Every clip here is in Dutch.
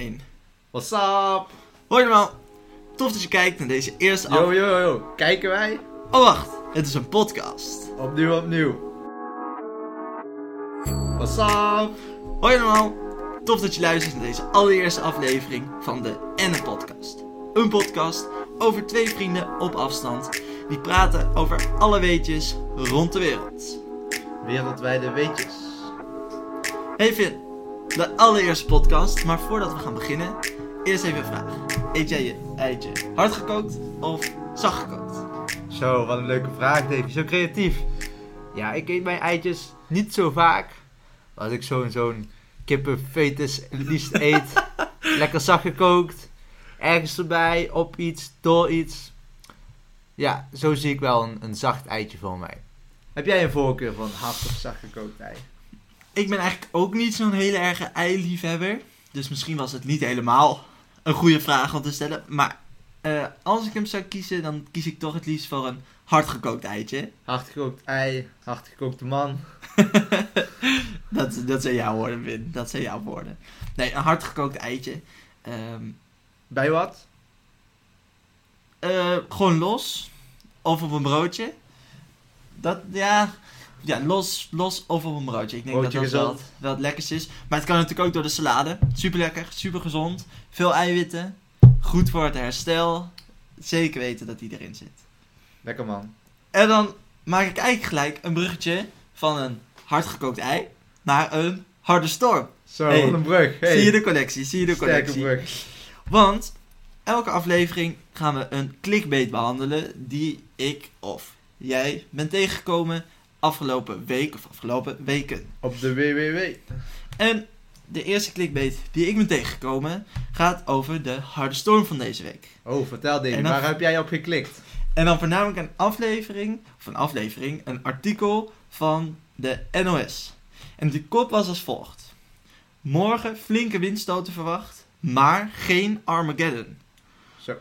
1. What's up? Hoi allemaal. Tof dat je kijkt naar deze eerste Yo, aflevering. yo, yo. Kijken wij? Oh wacht, het is een podcast. Opnieuw, opnieuw. What's up? Hoi allemaal. Tof dat je luistert naar deze allereerste aflevering van de Enne Podcast. Een podcast over twee vrienden op afstand die praten over alle weetjes rond de wereld. Wereldwijde weetjes. Hey Finn, de allereerste podcast, maar voordat we gaan beginnen, eerst even een vraag. Eet jij je eitje hard gekookt of zacht gekookt? Zo, wat een leuke vraag, Davy. Zo creatief. Ja, ik eet mijn eitjes niet zo vaak. Als ik zo'n zo'n kippenfetus liefst eet. Lekker zacht gekookt. Ergens erbij, op iets, door iets. Ja, zo zie ik wel een, een zacht eitje voor mij. Heb jij een voorkeur van hard of zacht gekookt ei? Ik ben eigenlijk ook niet zo'n hele erge eiliefhebber. Dus misschien was het niet helemaal een goede vraag om te stellen. Maar eh, als ik hem zou kiezen, dan kies ik toch het liefst voor een hardgekookt eitje. Hard gekookt ei, hard gekookte man. dat, dat zijn jouw woorden, Win. Dat zijn jouw woorden. Nee, een hardgekookt eitje. Ehm, Bij wat? eh, gewoon los. Of op een broodje. Dat, ja... Ja, los, los of op een broodje. Ik denk Broodje dat dat wel, het- wel het lekkerst is. Maar het kan natuurlijk ook door de salade. Super lekker, super gezond. Veel eiwitten. Goed voor het herstel. Zeker weten dat die erin zit. Lekker man. En dan maak ik eigenlijk gelijk een bruggetje van een hardgekookt ei naar een harde storm. Zo, Hey. een brug. Hey. Zie je de connectie? Zie je de Sterke brug. Want elke aflevering gaan we een clickbait behandelen die ik of jij bent tegengekomen afgelopen week of afgelopen weken. Op de WWW. En de eerste clickbait die ik ben tegengekomen gaat over de harde storm van deze week. Oh, vertel Davy, waar heb jij op geklikt? En dan voornamelijk een aflevering, of een aflevering, een artikel van de NOS. En die kop was als volgt. Morgen flinke windstoten verwacht, maar geen Armageddon. Zo.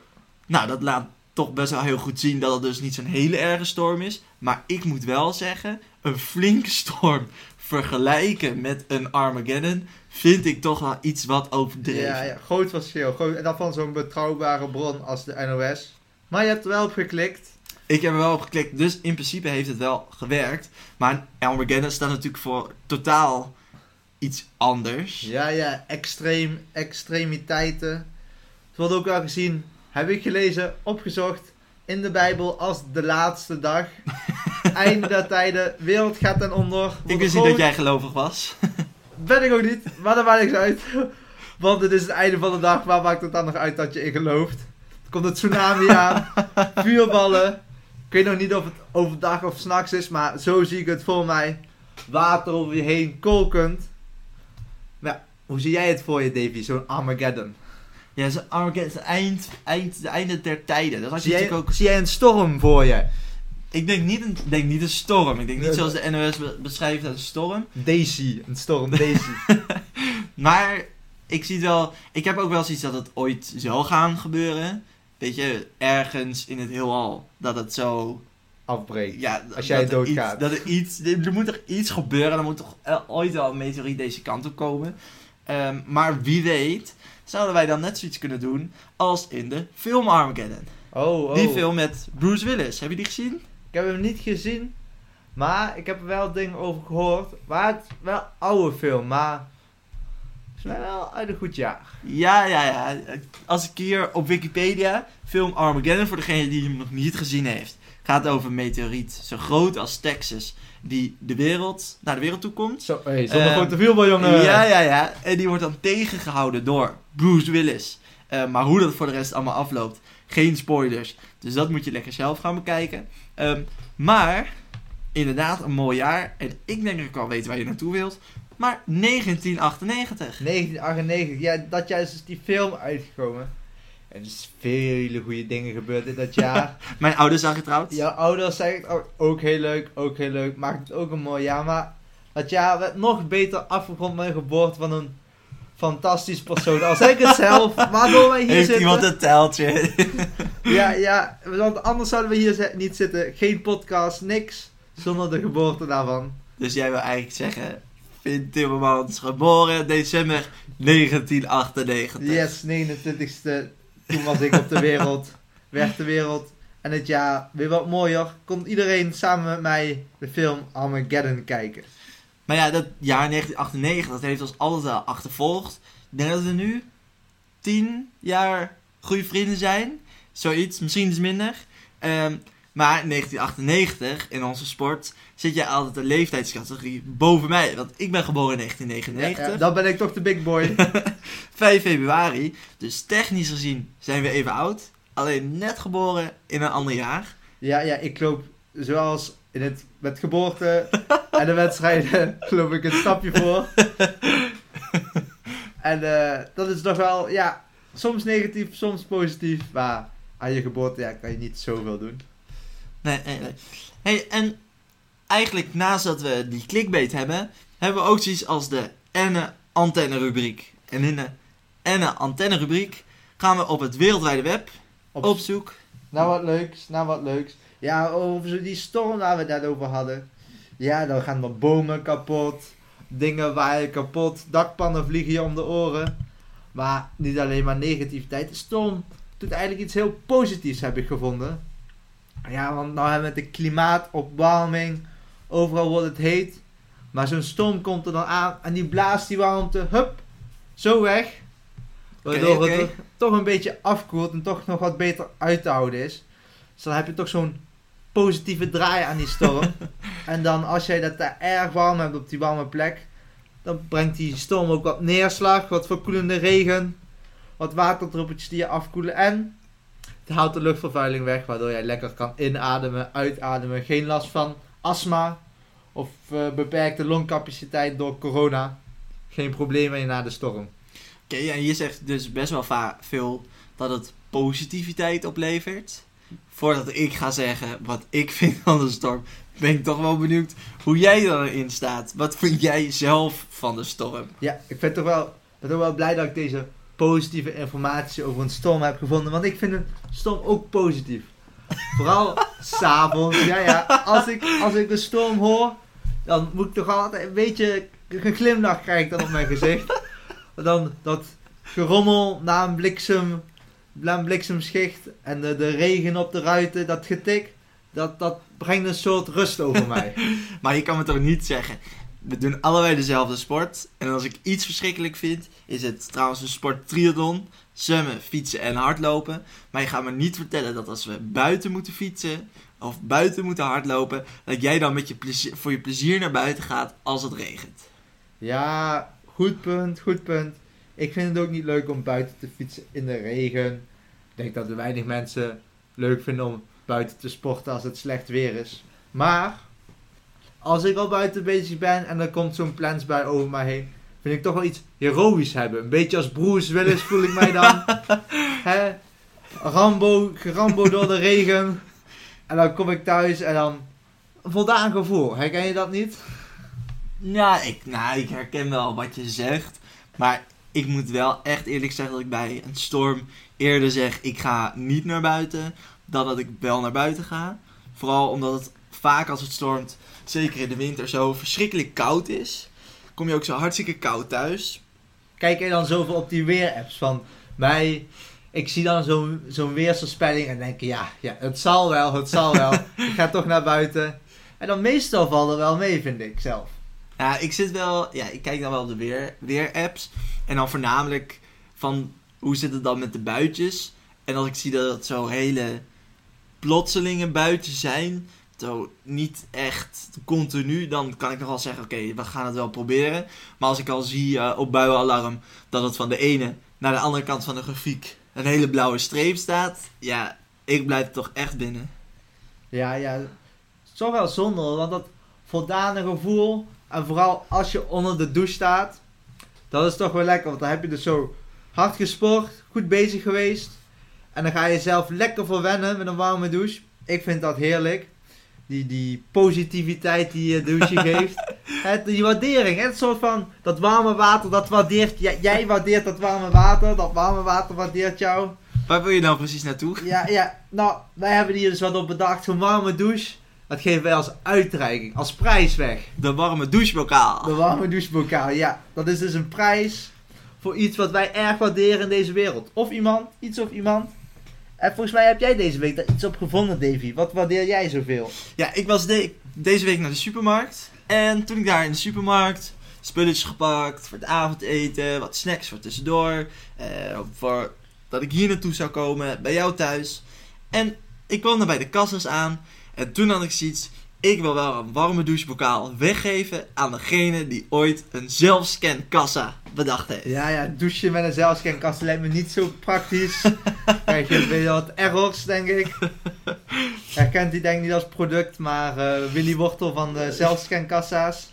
Nou, dat laat toch best wel heel goed zien dat het dus niet zo'n hele erge storm is. Maar ik moet wel zeggen, een flinke storm vergelijken met een Armageddon vind ik toch wel iets wat overdreven. Ja, ja, groot verschil. Groot, en dat van zo'n betrouwbare bron als de NOS. Maar je hebt er wel op geklikt. Ik heb er wel op geklikt, dus in principe heeft het wel gewerkt. Maar Armageddon staat natuurlijk voor totaal iets anders. Ja, ja, extreem, extremiteiten. Het wordt ook wel gezien, heb ik gelezen, opgezocht in de Bijbel als de laatste dag. Einde der tijden, wereld gaat ten onder. Ik wist niet dat jij gelovig was. Ben ik ook niet, maar dat maakt niks uit. Want het is het einde van de dag, waar maakt het dan nog uit dat je in gelooft? Er komt een tsunami aan, vuurballen. Ik weet nog niet of het overdag of s'nachts is, maar zo zie ik het voor mij. Water over je heen, kolkend. Maar ja, hoe zie jij het voor je, Davy? Zo'n Armageddon. Ja, zo Armageddon is het eind, eind, de einde der tijden. Dat had je natuurlijk ook... zie jij een storm voor je? Ik denk niet een, denk niet een storm. Ik denk niet zoals de NOS be- beschrijft als een storm. Daisy, een storm Daisy. Maar ik zie het wel... Ik heb ook wel zoiets dat het ooit zal gaan gebeuren. Weet je, ergens in het heelal. Dat het zo... Afbreekt. Ja, Als jij dat er doodgaat. iets- Dat er iets... Er moet toch iets gebeuren. Er moet toch el- ooit wel een meteoriet deze kant op komen. Ehm, maar wie weet... Zouden wij dan net zoiets kunnen doen als in de film Armageddon. Oh, oh. Die film met Bruce Willis. Heb je die gezien? Ik heb hem niet gezien, maar ik heb er wel dingen over gehoord. Maar het is wel een oude film, maar het is wel uit een goed jaar. Ja, ja, ja. Als ik hier op Wikipedia film Armageddon, voor degene die hem nog niet gezien heeft, gaat over een meteoriet zo groot als Texas, die de wereld, naar de wereld toe komt. Zo, hey, zonder Ehm, grote vuurbal, jongen. Ja, ja, ja. En die wordt dan tegengehouden door Bruce Willis. Eh, maar hoe dat voor de rest allemaal afloopt, geen spoilers. Dus dat moet je lekker zelf gaan bekijken. Ehm, maar, inderdaad, een mooi jaar. En ik denk dat ik al weet waar je naartoe wilt. Maar 1998. 1998, ja, dat jaar is dus die film uitgekomen. En er is vele goede dingen gebeurd in dat jaar. Mijn ouders zijn getrouwd. Jouw ouders zeggen ook, ook heel leuk, ook heel leuk. Maakt het ook een mooi jaar. Maar dat jaar werd nog beter afgerond met de geboorte van een fantastisch persoon. Als ik het zelf, waardoor wij hier Heeft zitten. iemand een tijltje? Ja, ja, want anders zouden we hier niet zitten. Geen podcast, niks. Zonder de geboorte daarvan. dus jij wil eigenlijk zeggen, Finn Timmermans, geboren december 1998. Yes, 29ste. Toen was ik op de wereld. Werd de wereld. En het jaar weer wat mooier. Komt iedereen samen met mij de film Armageddon kijken. Maar ja, dat jaar 1998, dat heeft ons altijd achtervolgd. Ik denk dat we nu tien jaar goede vrienden zijn. Zoiets, misschien iets minder. Ehm, maar 1998, in onze sport, zit jij altijd een leeftijdscategorie boven mij. Want ik ben geboren in Ja, 1999. ja, dan ben ik toch de big boy. 5 februari. Dus technisch gezien zijn we even oud. Alleen net geboren in een ander jaar. ja, ja, ik loop zoals in het, met geboorte en de wedstrijden loop ik een stapje voor. en eh, dat is toch wel, ja, soms negatief, soms positief. Maar aan je geboorte ja, kan je niet zoveel doen. Nee, nee, nee. Hey, en eigenlijk naast dat we die clickbait hebben, hebben we ook zoiets als de Enne Antenne rubriek. En in de Enne Antenne rubriek gaan we op het wereldwijde web Op, op zoek. Nou wat leuks, nou wat leuks. Ja, over zo die storm waar we het net over hadden. Ja, dan gaan er bomen kapot, dingen waaien kapot, dakpannen vliegen je om de oren. Maar niet alleen maar negativiteit. De storm doet eigenlijk iets heel positiefs, heb ik gevonden. Ja, want nou hebben we de klimaatopwarming, overal wordt het heet. Maar zo'n storm komt er dan aan en die blaast die warmte, hup, zo weg. Waardoor het toch een beetje afkoelt en toch nog wat beter uit te houden is. Dus dan heb je toch zo'n positieve draai aan die storm. en dan als jij dat daar erg warm hebt op die warme plek, dan brengt die storm ook wat neerslag, wat verkoelende regen, wat waterdruppeltjes die je afkoelen en het haalt de luchtvervuiling weg, waardoor jij lekker kan inademen, uitademen, geen last van astma of eh, beperkte longcapaciteit door corona. Geen probleem meer na de storm. Oké, ja, je zegt dus best wel veel dat het positiviteit oplevert. Voordat ik ga zeggen wat ik vind van de storm, ben ik toch wel benieuwd hoe jij erin staat. Wat vind jij zelf van de storm? Ja, ik ben toch wel, ben toch wel blij dat ik deze positieve informatie over een storm heb gevonden. Want ik vind een storm ook positief. Vooral s'avonds. Ja, ja. Als ik, als ik een storm hoor, dan moet ik toch altijd een beetje een glimlach krijg dan op mijn gezicht. Dan dat gerommel na een bliksem, na een bliksemschicht en de, de regen op de ruiten, dat getik. Dat, dat brengt een soort rust over mij. Maar je kan me toch niet zeggen. We doen allebei dezelfde sport. En als ik iets verschrikkelijk vind, is het trouwens een sport triathlon. Zwemmen, fietsen en hardlopen. Maar je gaat me niet vertellen dat als we buiten moeten fietsen of buiten moeten hardlopen, dat jij dan met je voor je plezier naar buiten gaat als het regent. Ja, goed punt, goed punt. Ik vind het ook niet leuk om buiten te fietsen in de regen. Ik denk dat er weinig mensen leuk vinden om buiten te sporten als het slecht weer is. Maar, als ik al buiten bezig ben en er komt zo'n plensbui over mij heen, vind ik toch wel iets heroïs hebben. Een beetje als Bruce Willis voel ik mij dan. Hè? Rambo, Rambo door de regen. En dan kom ik thuis en dan voldaan gevoel. Herken je dat niet? Ja, ik, nou, ik herken wel wat je zegt. Maar ik moet wel echt eerlijk zeggen dat ik bij een storm eerder zeg: ik ga niet naar buiten. Dan dat ik wel naar buiten ga. Vooral omdat het vaak als het stormt, zeker in de winter, zo verschrikkelijk koud is. Kom je ook zo hartstikke koud thuis. kijk je dan zoveel op die weerapps van mij. Ik zie dan zo'n zo'n weersvoorspelling en denk ja, ja, het zal wel, het zal wel. ik ga toch naar buiten. En dan meestal valt er wel mee, vind ik zelf. Ja, ik zit wel, ja, ik kijk dan wel op de weer, weer-apps. En dan voornamelijk van hoe zit het dan met de buitjes. En als ik zie dat het zo hele plotselinge buitjes zijn, zo niet echt continu, dan kan ik nog wel zeggen: oké, we gaan het wel proberen. Maar als ik al zie eh, op buienalarm dat het van de ene naar de andere kant van de grafiek een hele blauwe streep staat, ja, ik blijf toch echt binnen. Ja, ja. Toch wel zonde, want dat voldane gevoel. En vooral als je onder de douche staat. Dat is toch wel lekker, want dan heb je dus zo hard gesport, goed bezig geweest. En dan ga je zelf lekker verwennen met een warme douche. Ik vind dat heerlijk. Die, die positiviteit die je douche geeft. Het, die waardering, het soort van dat warme water, dat waardeert jij, jij waardeert dat warme water, dat warme water waardeert jou. Waar wil je nou precies naartoe? Ja, ja, nou, wij hebben hier dus wat op bedacht, zo'n warme douche. Dat geven wij als uitreiking, als prijs weg. De warme douchebokaal. De warme douchebokaal, ja. Dat is dus een prijs voor iets wat wij erg waarderen in deze wereld. Of iemand, iets of iemand. En volgens mij heb jij deze week daar iets op gevonden, Davy. Wat waardeer jij zoveel? Ja, ik was de- deze week naar de supermarkt. En toen ik daar in de supermarkt spulletjes gepakt voor het avondeten, wat snacks voor tussendoor. eh, voor dat ik hier naartoe zou komen, bij jou thuis. En ik kwam daar bij de kassas aan. En toen had ik zoiets, ik wil wel een warme douchebokaal weggeven aan degene die ooit een zelfscankassa bedacht heeft. Ja, ja, douchen met een zelfscankast lijkt me niet zo praktisch. Krijg je weer wat errors, denk ik. Herkent hij denk ik niet als product, maar eh, Willy Wortel van de zelfscankassa's.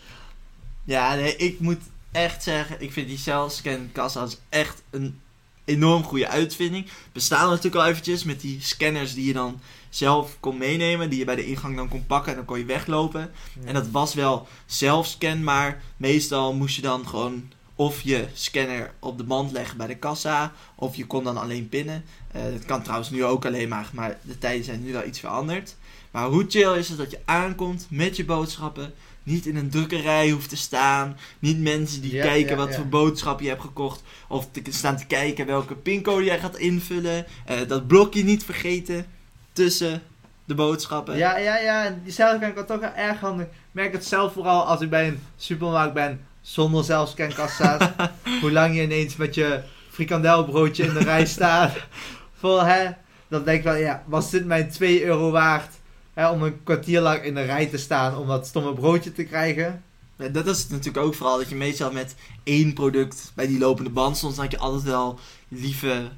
Ja, nee, ik moet echt zeggen, ik vind die zelfscankassa's echt een enorm goede uitvinding. Bestaan natuurlijk al eventjes met die scanners die je dan zelf kon meenemen, die je bij de ingang dan kon pakken en dan kon je weglopen. En dat was wel zelfscan, maar meestal moest je dan gewoon of je scanner op de band leggen bij de kassa, of je kon dan alleen pinnen. Eh, dat kan trouwens nu ook alleen maar, maar de tijden zijn nu wel iets veranderd. Maar hoe chill is het dat je aankomt met je boodschappen, niet in een drukkerij hoeft te staan, niet mensen die Ja, kijken ja, wat ja. voor boodschap je hebt gekocht, of te staan te kijken welke pincode jij gaat invullen, Eh, dat blokje niet vergeten tussen de boodschappen. Ja, ja, ja. Die zelfscan toch wel erg handig. Ik merk het zelf vooral als ik bij een supermarkt ben zonder zelfscankassa's. hoe lang je ineens met je frikandelbroodje in de rij staat. Voor, hè, dan denk ik wel, ja, was dit mijn 2 euro waard? Hè, om een kwartier lang in de rij te staan om dat stomme broodje te krijgen. Ja, dat is natuurlijk ook vooral dat je meestal met één product bij die lopende band stond. Dan had je altijd wel lieve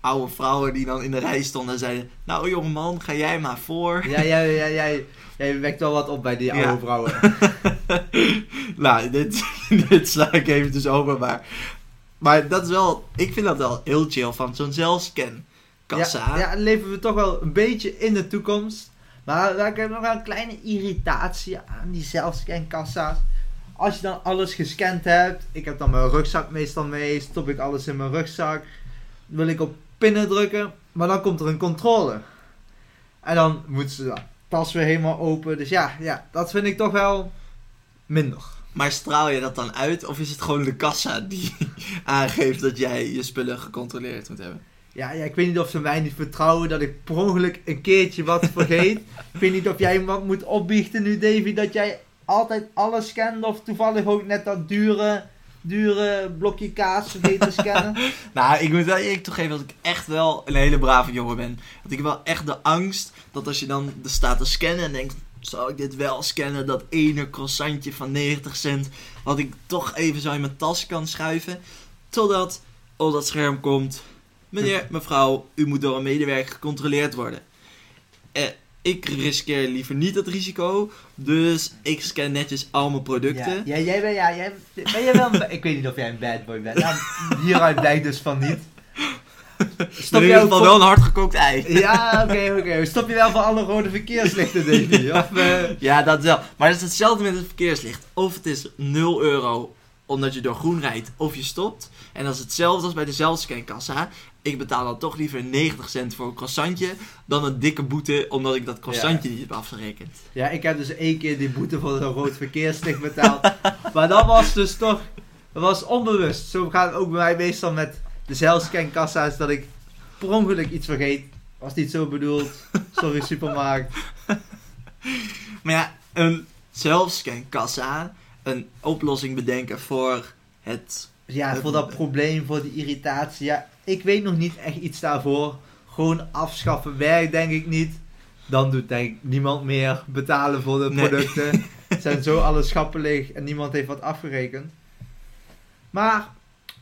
oude vrouwen die dan in de rij stonden en zeiden... Nou jongeman, ga jij maar voor. Ja, ja, ja, jij, jij wekt wel wat op bij die oude Ja. vrouwen. nou, dit, dit sla ik even dus over, maar... Maar dat is wel... Ik vind dat wel heel chill van zo'n zelfscan kassa. Ja, ja, leven we toch wel een beetje in de toekomst. Maar daar heb ik nog wel een kleine irritatie aan die zelfscankassa's. Als je dan alles gescand hebt, ik heb dan mijn rugzak meestal mee, stop ik alles in mijn rugzak. Wil ik op pinnen drukken, maar dan komt er een controle. En dan moet ze de tas weer helemaal open. Dus ja, ja, dat vind ik toch wel minder. Maar straal je dat dan uit of is het gewoon de kassa die aangeeft dat jij je spullen gecontroleerd moet hebben? Ja, ja, ik weet niet of ze mij niet vertrouwen dat ik per ongeluk een keertje wat vergeet. ik weet niet of jij wat moet opbiechten nu, Davy, dat jij altijd alles scant of toevallig ook net dat dure, dure blokje kaas vergeet te scannen. Nou, ik moet wel eerlijk toegeven dat ik echt wel een hele brave jongen ben. Want ik heb wel echt de angst dat als je dan de staat te scannen en denkt... Zal ik dit wel scannen, dat ene croissantje van 90 cent... wat ik toch even zo in mijn tas kan schuiven... totdat op dat scherm komt... Meneer, mevrouw, u moet door een medewerker gecontroleerd worden. Eh, ik riskeer liever niet dat risico, dus ik scan netjes al mijn producten. Ja, ja, jij ben, ja, jij, ben jij wel een Ik weet niet of jij een bad boy bent. Nou, hieruit blijkt dus van niet. In Stop ieder geval voor- wel een hardgekookt ei. Ja, oké, oké. Stop je wel voor alle rode verkeerslichten, Davy? Of, eh, Ja, dat wel. Maar het is hetzelfde met het verkeerslicht. Of het is 0 euro omdat je door groen rijdt of je stopt. En dat is hetzelfde als bij de zelfscankassa. Ik betaal dan toch liever 90 cent voor een croissantje dan een dikke boete omdat ik dat croissantje niet heb afgerekend. Ja, ik heb dus één keer die boete voor zo'n rood verkeerslicht betaald. maar dat was dus toch... Dat was onbewust. Zo gaat het ook bij mij meestal met de zelfscankassa's dat ik per ongeluk iets vergeet. Was niet zo bedoeld. Sorry, supermarkt. Maar ja, een zelfscankassa, een oplossing bedenken voor het... Ja, voor dat probleem, voor die irritatie. Ja, ik weet nog niet echt iets daarvoor. Gewoon afschaffen werkt denk ik niet. Dan doet denk ik niemand meer betalen voor de Nee. producten. Zijn zo alle schappen leeg en niemand heeft wat afgerekend. Maar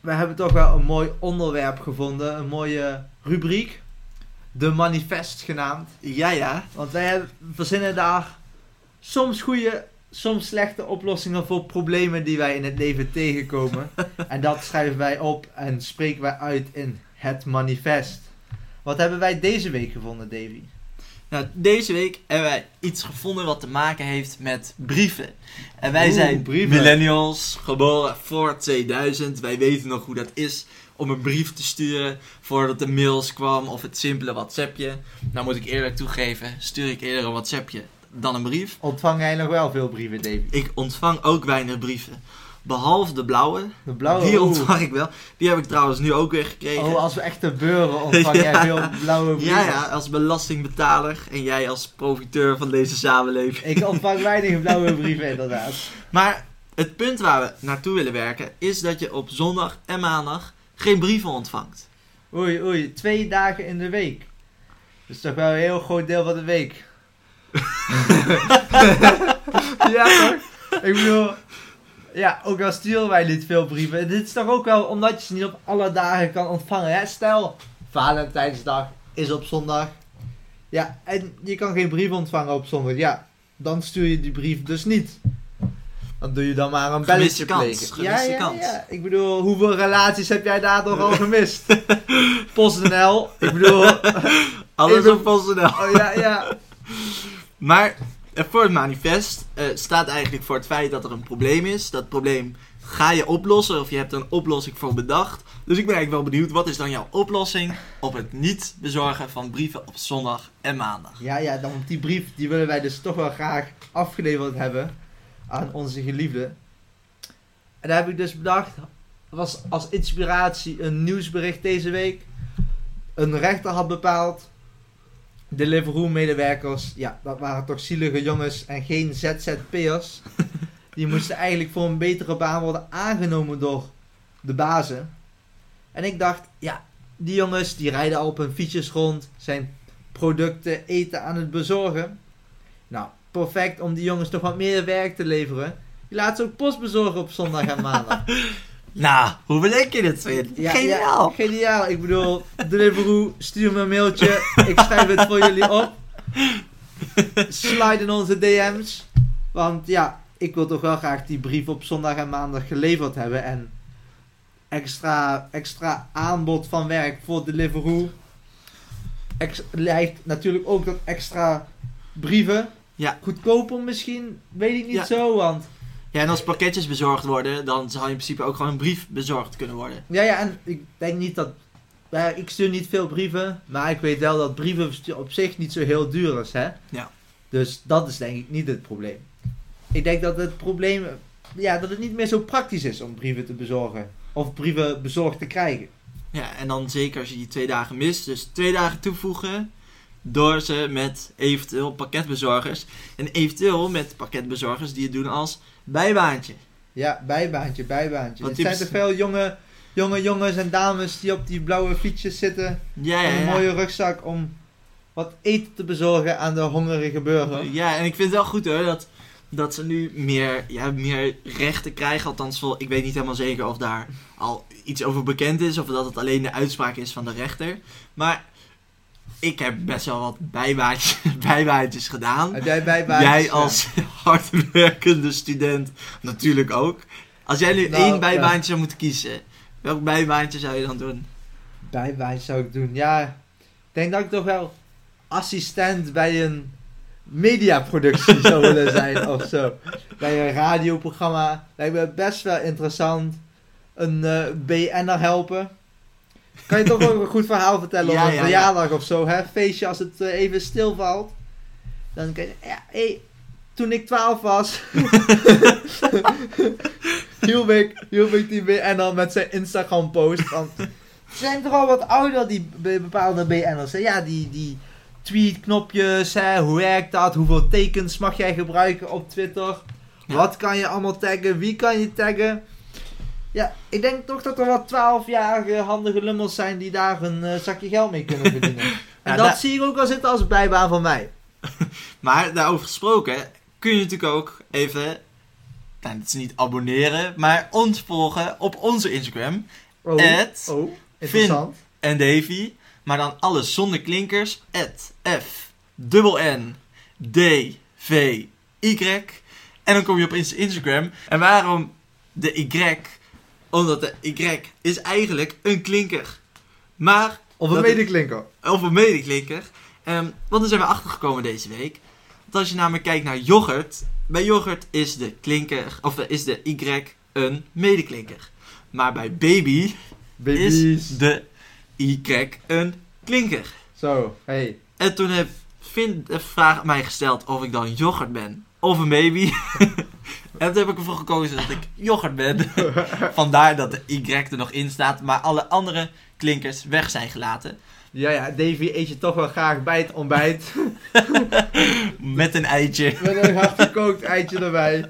we hebben toch wel een mooi onderwerp gevonden. Een mooie rubriek. De manifest genaamd. Ja, ja. Want wij hebben- verzinnen daar soms goede, soms slechte oplossingen voor problemen die wij in het leven tegenkomen. en dat schrijven wij op en spreken wij uit in het manifest. Wat hebben wij deze week gevonden, Davy? Nou, deze week hebben wij iets gevonden wat te maken heeft met brieven. En wij Oeh, zijn brieven. millennials, geboren voor 2000. Wij weten nog hoe dat is om een brief te sturen voordat de mails kwam of het simpele WhatsAppje. Nou moet ik eerlijk toegeven, stuur ik eerder een WhatsAppje dan een brief. Ontvang jij nog wel veel brieven, Davy? Ik ontvang ook weinig brieven. Behalve de blauwe. De blauwe. die ontvang ik wel. Die heb ik trouwens nu ook weer gekregen. Oh, als we echte beuren ontvang jij veel blauwe brieven. ja, ja, als belastingbetaler en jij als profiteur van deze samenleving. Ik ontvang weinig blauwe brieven, inderdaad. Maar het punt waar we naartoe willen werken is dat je op zondag en maandag geen brieven ontvangt. Oei, oei, twee dagen in de week. Dat is toch wel een heel groot deel van de week. ja, toch? Ik bedoel, ja, ook al sturen wij niet veel brieven. Dit is toch ook wel omdat je ze niet op alle dagen kan ontvangen. Hè? Stel, Valentijnsdag is op zondag. Ja, en je kan geen brief ontvangen op zondag. Ja, dan stuur je die brief dus niet. Dan doe je dan maar een Gemiste belletje kans, plegen. Ja, gemiste ja, kans. ja. Ik bedoel, hoeveel relaties heb jij daar toch al gemist? PostNL, ik bedoel... Alles op PostNL. Oh ja, ja. Maar eh, voor het manifest eh, staat eigenlijk voor het feit dat er een probleem is. Dat probleem ga je oplossen of je hebt er een oplossing voor bedacht. Dus ik ben eigenlijk wel benieuwd, wat is dan jouw oplossing op het niet bezorgen van brieven op zondag en maandag? Ja, ja, dan die brief, die willen wij dus toch wel graag afgeleverd hebben aan onze geliefde. En daar heb ik dus bedacht, was als inspiratie een nieuwsbericht deze week. Een rechter had bepaald, Deliveroo-medewerkers, ja, dat waren toch zielige jongens en geen ZZP'ers. Die moesten eigenlijk voor een betere baan worden aangenomen door de bazen. En ik dacht, ja, die jongens die rijden al op hun fietsjes rond, zijn producten, eten aan het bezorgen. Nou, perfect om die jongens toch wat meer werk te leveren. Je laat ze ook post bezorgen op zondag en maandag. Nou, hoe bedenk je dit, Sven? Ja, Geniaal! Ja, geniaal. Ik bedoel, Deliveroo, stuur me een mailtje. Ik schrijf het voor jullie op. Slide in onze DM's. Want ja, ik wil toch wel graag die brief op zondag en maandag geleverd hebben. En extra, extra aanbod van werk voor Deliveroo. Ex lijkt natuurlijk ook dat extra brieven. Ja. Goedkoper misschien, weet ik niet Ja. zo. Want Ja, en als pakketjes bezorgd worden, dan zou in principe ook gewoon een brief bezorgd kunnen worden. Ja, ja, en ik denk niet dat. ja, ik stuur niet veel brieven, maar ik weet wel dat brieven op zich niet zo heel duur is, hè? Ja. Dus dat is denk ik niet het probleem. Ik denk dat het probleem. Ja, dat het niet meer zo praktisch is om brieven te bezorgen. Of brieven bezorgd te krijgen. Ja, en dan zeker als je die twee dagen mist. Dus twee dagen toevoegen door ze met eventueel pakketbezorgers. En eventueel met pakketbezorgers die het doen als bijbaantje. Ja, bijbaantje, bijbaantje. Want Er zijn te veel jonge, jonge jongens en dames die op die blauwe fietsjes zitten. Ja, ja, en een mooie rugzak om wat eten te bezorgen aan de hongerige burger. Ja, en ik vind het wel goed hoor dat, dat ze nu meer, ja, meer rechten krijgen. Althans, ik weet niet helemaal zeker of daar al iets over bekend is. Of dat het alleen de uitspraak is van de rechter. Maar ik heb best wel wat bijbaantjes, bijbaantjes gedaan. Heb jij bijbaantjes? Jij Ja. als hardwerkende student natuurlijk ook. Als jij nu Nou, één ja. bijbaantje zou moeten kiezen, welk bijbaantje zou je dan doen? Bijbaan zou ik doen. Ja, ik denk dat ik toch wel assistent bij een mediaproductie zou willen zijn of zo. Bij een radioprogramma. Lijkt me best wel interessant. Een eh BN'er helpen. Kan je toch ook een goed verhaal vertellen Ja, op een ja, ja. verjaardag of zo, hè? Feestje als het eh, even stilvalt. Dan kan je, ja, hé, toen ik 12 was, hielp ik, hielp ik die BN'er met zijn Instagram post van... Ze zijn toch al wat ouder, die be- bepaalde BN'ers. Ja, die, die tweetknopjes, hè, hoe werkt dat? Hoeveel tekens mag jij gebruiken op Twitter? Wat kan je allemaal taggen? Wie kan je taggen? Ja, ik denk toch dat er wat 12-jarige handige lummels zijn die daar een eh, zakje geld mee kunnen verdienen. en Ja, dat zie ik ook wel zitten als bijbaan van mij. Maar daarover gesproken, kun je natuurlijk ook even, nou, het is niet abonneren, maar ons volgen op onze Instagram. Oh, oh interessant. en Davy, maar dan alles zonder klinkers. At F, dubbel N, D, V, Y. En dan kom je op Inst- Instagram. En waarom de Y? Omdat de Y is eigenlijk een klinker. Maar, Of een Dat- medeklinker. of een medeklinker. Ehm, want daar zijn we achtergekomen deze week. Want als je namelijk kijkt naar yoghurt. Bij yoghurt is de klinker, of is de Y een medeklinker. Maar bij baby Baby's. is de Y een klinker. Zo, hey. En toen heb vind de vraag aan mij gesteld of ik dan yoghurt ben of een baby. en toen heb ik ervoor gekozen dat ik yoghurt ben. Vandaar dat de Y er nog in staat, maar alle andere klinkers weg zijn gelaten. Ja, ja, Davy eet je toch wel graag bij het ontbijt. Met een eitje. Met een hardgekookt eitje erbij.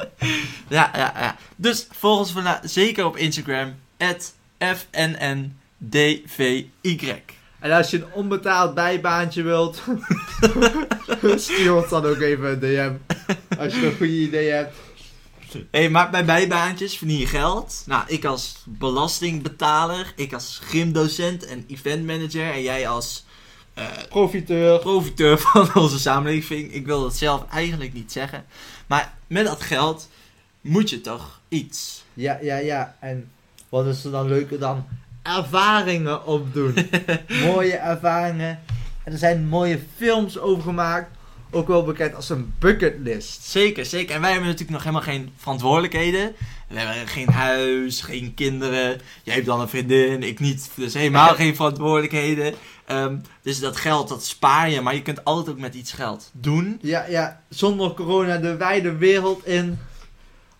Ja, ja, ja. Dus volg ons zeker op Instagram. FNNDVY. En als je een onbetaald bijbaantje wilt, stuur ons dan ook even een DM. Als je een goede idee hebt. Hey, maar bij bijbaantjes verdien je geld. Nou, ik als belastingbetaler, ik als gymdocent en eventmanager en jij als eh, Profiteur. profiteur van onze samenleving. Ik wil dat zelf eigenlijk niet zeggen. Maar met dat geld moet je toch iets. Ja, ja, ja. En wat is er dan leuker dan ervaringen opdoen? mooie ervaringen. En er zijn mooie films over gemaakt. Ook wel bekend als een bucketlist. Zeker, zeker. En wij hebben natuurlijk nog helemaal geen verantwoordelijkheden. We hebben geen huis, geen kinderen. Jij hebt dan een vriendin, ik niet. Dus helemaal geen verantwoordelijkheden. Ehm, dus dat geld, dat spaar je. Maar je kunt altijd ook met iets geld doen. Ja, ja. Zonder corona de wijde wereld in.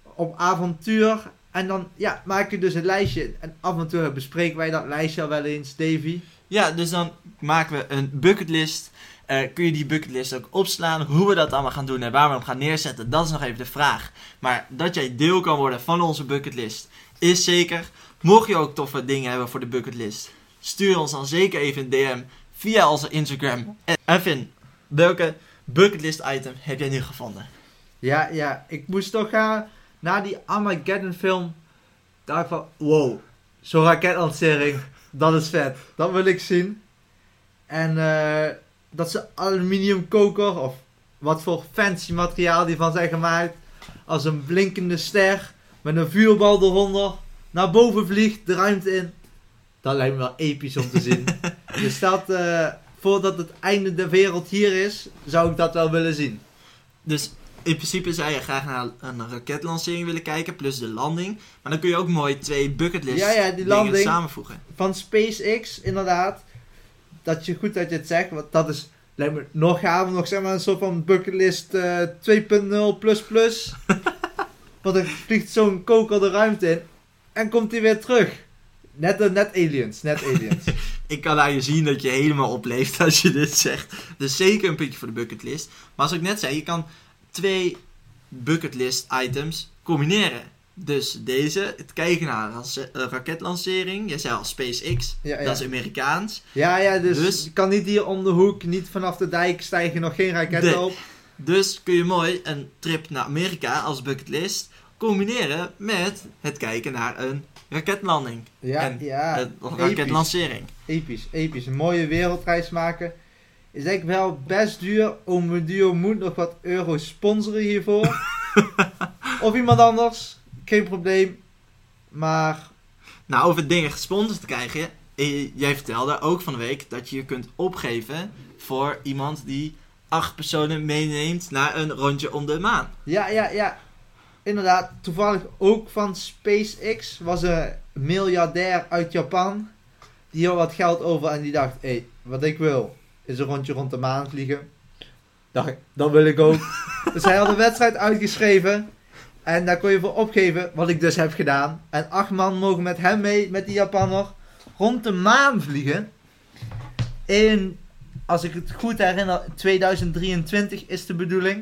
Op avontuur. En dan ja, maak je dus een lijstje. En af en toe bespreken wij dat lijstje al wel eens, Davy. Ja, dus dan maken we een bucketlist. Eh, kun je die bucketlist ook opslaan? Hoe we dat allemaal gaan doen en waar we hem gaan neerzetten, dat is nog even de vraag. Maar dat jij deel kan worden van onze bucketlist is zeker. Mocht je ook toffe dingen hebben voor de bucketlist, stuur ons dan zeker even een DM via onze Instagram. En Finn, welke bucketlist item heb jij nu gevonden? Ja, ja. Ik moest toch gaan. Na die Armageddon film. Ik van, wow. Zo'n raketlancering. Dat is vet. Dat wil ik zien. En eh, dat ze aluminiumkoker. Of wat voor fancy materiaal die van zijn gemaakt. Als een blinkende ster. Met een vuurbal eronder. Naar boven vliegt. De ruimte in. Dat lijkt me wel episch om te zien. dus dat, eh, voordat het einde der wereld hier is. Zou ik dat wel willen zien. Dus in principe zou je graag naar een raketlancering willen kijken, plus de landing. Maar dan kun je ook mooi twee bucketlist Ja, ja, die dingen samenvoegen. van SpaceX, inderdaad. Dat je goed dat je het zegt, want dat is lijkt me nog gaver, nog zeg maar een soort van bucketlist eh 2.0 plus plus. want dan vliegt zo'n koker de ruimte in en komt hij weer terug. Net, eh, net aliens, net aliens. Ik kan aan je zien dat je helemaal opleeft als je dit zegt. Dus zeker een puntje voor de bucketlist. Maar als ik net zei, je kan twee bucketlist items combineren. Dus deze, het kijken naar een een raketlancering. Jij zei al SpaceX, Ja, ja. dat is Amerikaans. ja, ja, dus, Dus- je kan niet hier om de hoek, niet vanaf de dijk stijgen, nog geen raketten op. Dus kun je mooi een trip naar Amerika als bucketlist combineren met het kijken naar een raketlanding. Ja, En ja, een raketlancering. Episch, episch. Een mooie wereldreis maken. Is denk ik wel best duur. Ome Duo moet nog wat euro sponsoren hiervoor. of iemand anders. Geen probleem. Maar Nou, over dingen gesponsord te krijgen. eh, Jij vertelde ook van de week dat je je kunt opgeven voor iemand die acht personen meeneemt naar een rondje om de maan. ja, ja, ja. Inderdaad, toevallig ook van SpaceX was een miljardair uit Japan. Die had wat geld over en die dacht, hé, hey, wat ik wil is een rondje rond de maan vliegen. Dacht ik, dat wil ik ook. dus hij had een wedstrijd uitgeschreven. En daar kon je voor opgeven, wat ik dus heb gedaan. En acht man mogen met hem mee, met die Japanner, rond de maan vliegen. In, als ik het goed herinner, 2023 is de bedoeling.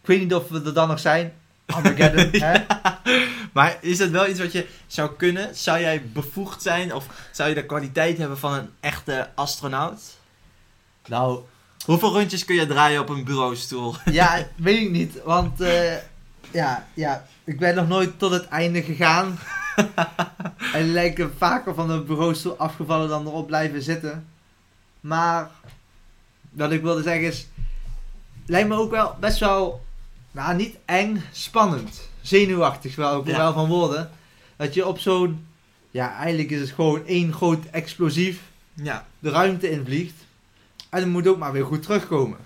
Ik weet niet of we er dan nog zijn. Armageddon, hè? Maar is dat wel iets wat je zou kunnen? Zou jij bevoegd zijn of zou je de kwaliteit hebben van een echte astronaut? Nou, Hoeveel rondjes kun je draaien op een bureaustoel? ja, weet ik niet. Want, eh, ja, ja, ik ben nog nooit tot het einde gegaan. en lijken vaker van de bureaustoel afgevallen dan erop blijven zitten. Maar, wat ik wilde zeggen is, lijkt me ook wel best wel, nou niet eng, spannend. Zenuwachtig wel, ook Ja. wel van worden. Dat je op zo'n, ja eigenlijk is het gewoon één groot explosief Ja. de ruimte invliegt. En het moet ook maar weer goed terugkomen.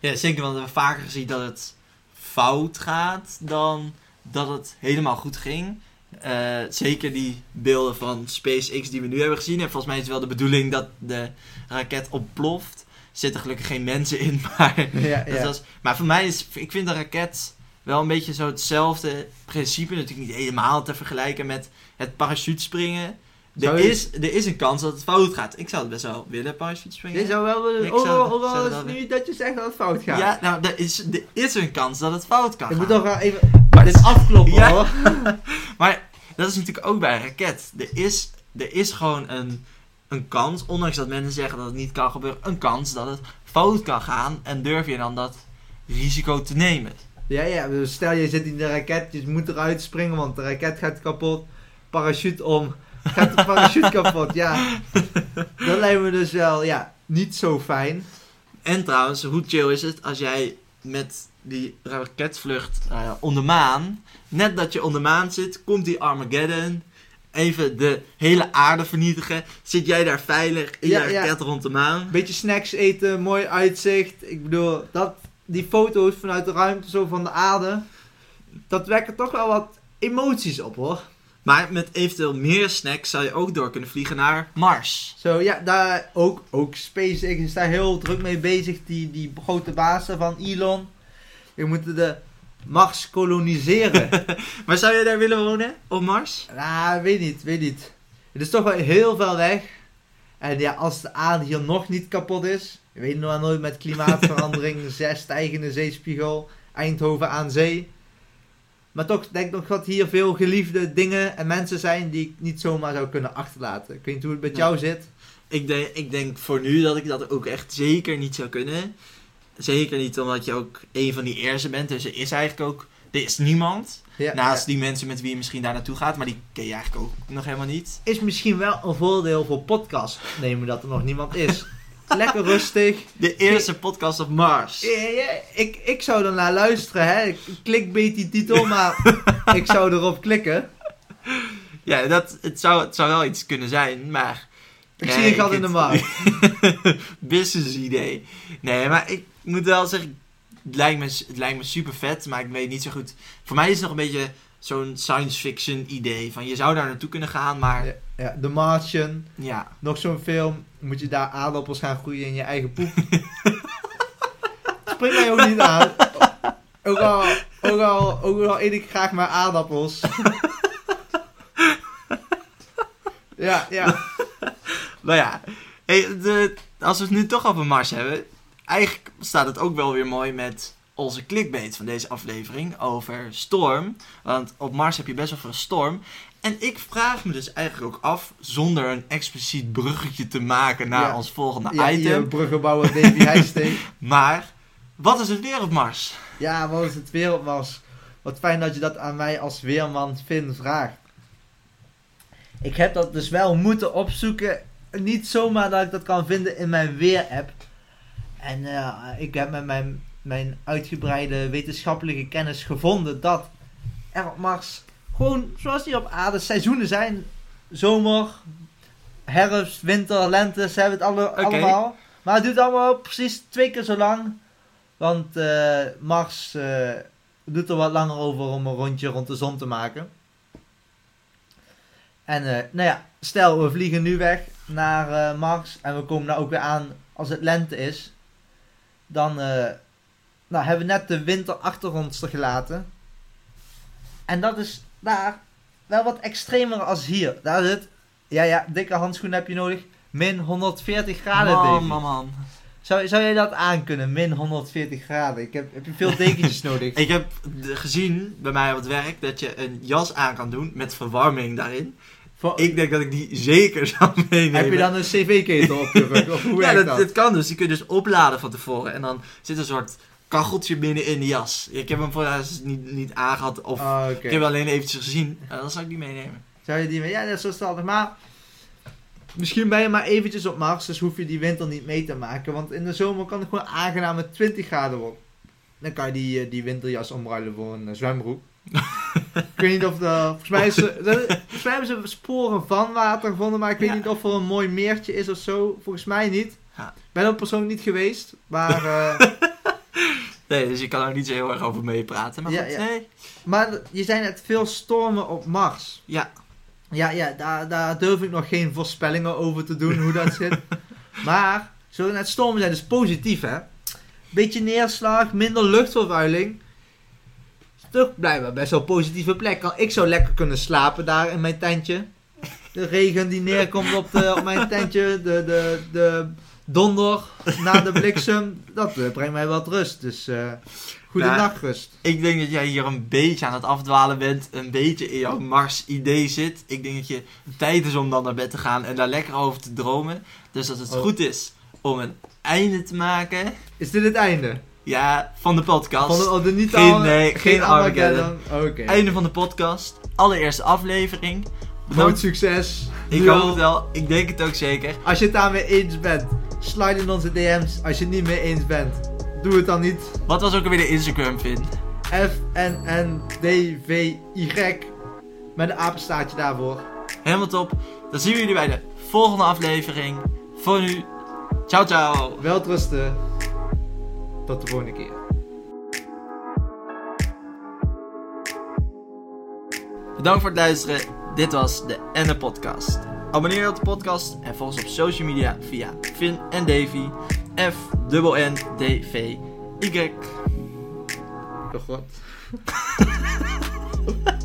ja, zeker want we hebben vaker gezien dat het fout gaat dan dat het helemaal goed ging. Eh, zeker die beelden van SpaceX die we nu hebben gezien. En volgens mij is het wel de bedoeling dat de raket ontploft. zitten gelukkig geen mensen in, maar... Ja, dat ja. was- maar voor mij is... Ik vind de raket wel een beetje zo hetzelfde principe. Natuurlijk niet helemaal te vergelijken met het parachutespringen. Er je- is, er is een kans dat het fout gaat. Ik zou het best wel willen, parachutespringen. Je zou wel willen... Ik Oh, zou- oh, oh, is nu dat je zegt dat het fout gaat. Ja, nou, er is, er is een kans dat het fout kan Ik gaan. moet toch wel even dit afkloppen Ja. hoor. Maar dat is natuurlijk ook bij een raket. Er is, er is gewoon een, een kans, ondanks dat mensen zeggen dat het niet kan gebeuren, een kans dat het fout kan gaan. En durf je dan dat risico te nemen? Ja, ja, dus stel je zit in de raket, je moet eruit springen, want de raket gaat kapot. Parachute om, gaat de parachute kapot. Ja, dat lijkt me dus wel, ja, niet zo fijn. En trouwens, hoe chill is het als jij met die raketvlucht om de maan, net dat je om de maan zit, komt die Armageddon, even de hele aarde vernietigen, zit jij daar veilig in Ja, je ja. raket rond de maan. Beetje snacks eten, mooi uitzicht. Ik bedoel, dat, die foto's vanuit de ruimte, zo van de aarde, dat wekken toch wel wat emoties op hoor. Maar met eventueel meer snacks zou je ook door kunnen vliegen naar Mars. Zo, ja, daar ook, ook SpaceX is daar heel druk mee bezig. Die, die grote bazen van Elon. We moeten de Mars koloniseren. Maar zou je daar willen wonen? Op Mars? nou, weet niet, weet niet. Het is toch wel heel veel weg. En ja, als de aarde hier nog niet kapot is. Je weet nog nooit met klimaatverandering, zes stijgende zeespiegel, Eindhoven aan zee. Maar toch denk ik nog dat hier veel geliefde dingen en mensen zijn die ik niet zomaar zou kunnen achterlaten. Ik weet niet hoe het met jou zit. Ik denk, ik denk voor nu dat ik dat ook echt zeker niet zou kunnen. Zeker niet omdat je ook een van die eerste bent. Dus er is eigenlijk ook... Er is niemand. Ja, naast ja. die mensen met wie je misschien daar naartoe gaat. Maar die ken je eigenlijk ook nog helemaal niet. is misschien wel een voordeel voor podcast nemen dat er nog niemand is. Lekker rustig. De eerste podcast op Mars. Ja, ik, ik zou er naar luisteren, hè. Ik klikbeet die titel, maar ik zou erop klikken. Ja, dat, het, zou, het zou wel iets kunnen zijn, maar... Ik Nee, zie gat ik in de markt. Business idee. Nee, maar ik moet wel zeggen... Het lijkt, me, het lijkt me super vet, maar ik weet niet zo goed... Voor mij is het nog een beetje zo'n science fiction idee. Van je zou daar naartoe kunnen gaan, maar... Ja, ja, The Martian, Ja, nog zo'n film. Moet je daar aardappels gaan groeien in je eigen poep. Spring mij ook niet aan. Ook al, ook al, ook al eet ik graag maar aardappels. ja, ja. Nou ja, hey, de, als we het nu toch over Mars hebben. Eigenlijk staat het ook wel weer mooi met onze clickbait van deze aflevering over storm. Want op Mars heb je best wel veel storm. En ik vraag me dus eigenlijk ook af, zonder een expliciet bruggetje te maken naar Ja. ons volgende ja item. hier, bruggenbouwer Davy. Maar, wat is het weer op Mars? Ja, wat is het wereldwas? Wat fijn dat je dat aan mij als weerman Finn vraagt. Ik heb dat dus wel moeten opzoeken. Niet zomaar dat ik dat kan vinden in mijn weer-app. En eh, ik heb met mijn, mijn uitgebreide wetenschappelijke kennis gevonden dat er op Mars gewoon zoals die op aarde seizoenen zijn. Zomer, herfst, winter, lente, ze hebben het alle, allemaal. Maar het duurt allemaal precies twee keer zo lang. Want eh, Mars eh, doet er wat langer over om een rondje rond de zon te maken. En eh, nou ja, stel we vliegen nu weg naar Mars en we komen daar ook weer aan als het lente is. Dan nou, hebben we net de winter achter ons gelaten. En dat is daar wel wat extremer als hier. Daar zit, ja ja, dikke handschoenen heb je nodig. Min 140 graden, man, Davy. man, man. Zou, zou jij dat aankunnen? Min 140 graden. Ik heb, heb je veel dekentjes nodig? Ik heb gezien bij mij op het werk dat je een jas aan kan doen met verwarming daarin. Voor- Ik denk dat ik die zeker zou meenemen. heb je dan een cv-ketel op je rug? Of hoe ja, werkt dat, dat? dat kan dus. Die kun je dus opladen van tevoren. En dan zit een soort kacheltje binnen in de jas. Ik heb hem voor de rest niet, niet aangehad. Of Ah, ik heb hem alleen eventjes gezien. Uh, dan zou ik die meenemen. Zou je die mee? Ja, dat is zo standaard. Maar misschien ben je maar eventjes op Mars, dus hoef je die winter niet mee te maken. Want in de zomer kan het gewoon aangenaam met 20 graden worden. Dan kan je die, eh, die winterjas omruilen voor een eh, zwembroek. ik weet niet of de... Volgens mij, is er- de- volgens mij hebben ze sporen van water gevonden, maar ik weet Ja. niet of er een mooi meertje is of zo. Volgens mij niet. Ja. Ik ben er persoonlijk niet geweest, maar... eh, Nee, dus je kan er niet zo heel erg over meepraten. Maar Ja, goed, ja. nee. maar je zei net veel stormen op Mars. Ja, Ja, ja daar, daar durf ik nog geen voorspellingen over te doen hoe dat zit. Maar zullen net stormen zijn. Dus positief, hè? Beetje neerslag, minder luchtvervuiling. Toch blijkbaar best wel een positieve plek. Kan- Ik zou lekker kunnen slapen daar in mijn tentje. De regen die neerkomt op, de, op mijn tentje. De, de, de donder na de bliksem. Dat eh, brengt mij wat rust. Dus eh goede Ja. nachtrust. Ik denk dat jij hier een beetje aan het afdwalen bent. Een beetje in jouw Mars-idee zit. Ik denk dat je tijd is om dan naar bed te gaan en daar lekker over te dromen. Dus als het Oh. goed is om een einde te maken. Is dit het einde? Ja, van de podcast. Van de, oh, de niet Geen- al- nee, geen Armageddon. Oké. Einde van de podcast. Allereerste aflevering. Groot succes. Ik hoop het wel. Ik denk het ook zeker. Als je het daarmee eens bent, slide in onze DM's. Als je het niet mee eens bent, doe het dan niet. Wat was ook alweer de Instagram, Vin? F-N-N-D-V-Y. Met een apenstaartje daarvoor. Helemaal top. Dan zien we jullie bij de volgende aflevering. Voor nu, ciao ciao. Welterusten. Tot de volgende keer. Bedankt voor het luisteren. Dit was de Enne Podcast. Abonneer je op de podcast en volg ons op social media via Finn en Davy. F N D V Y. Oh god.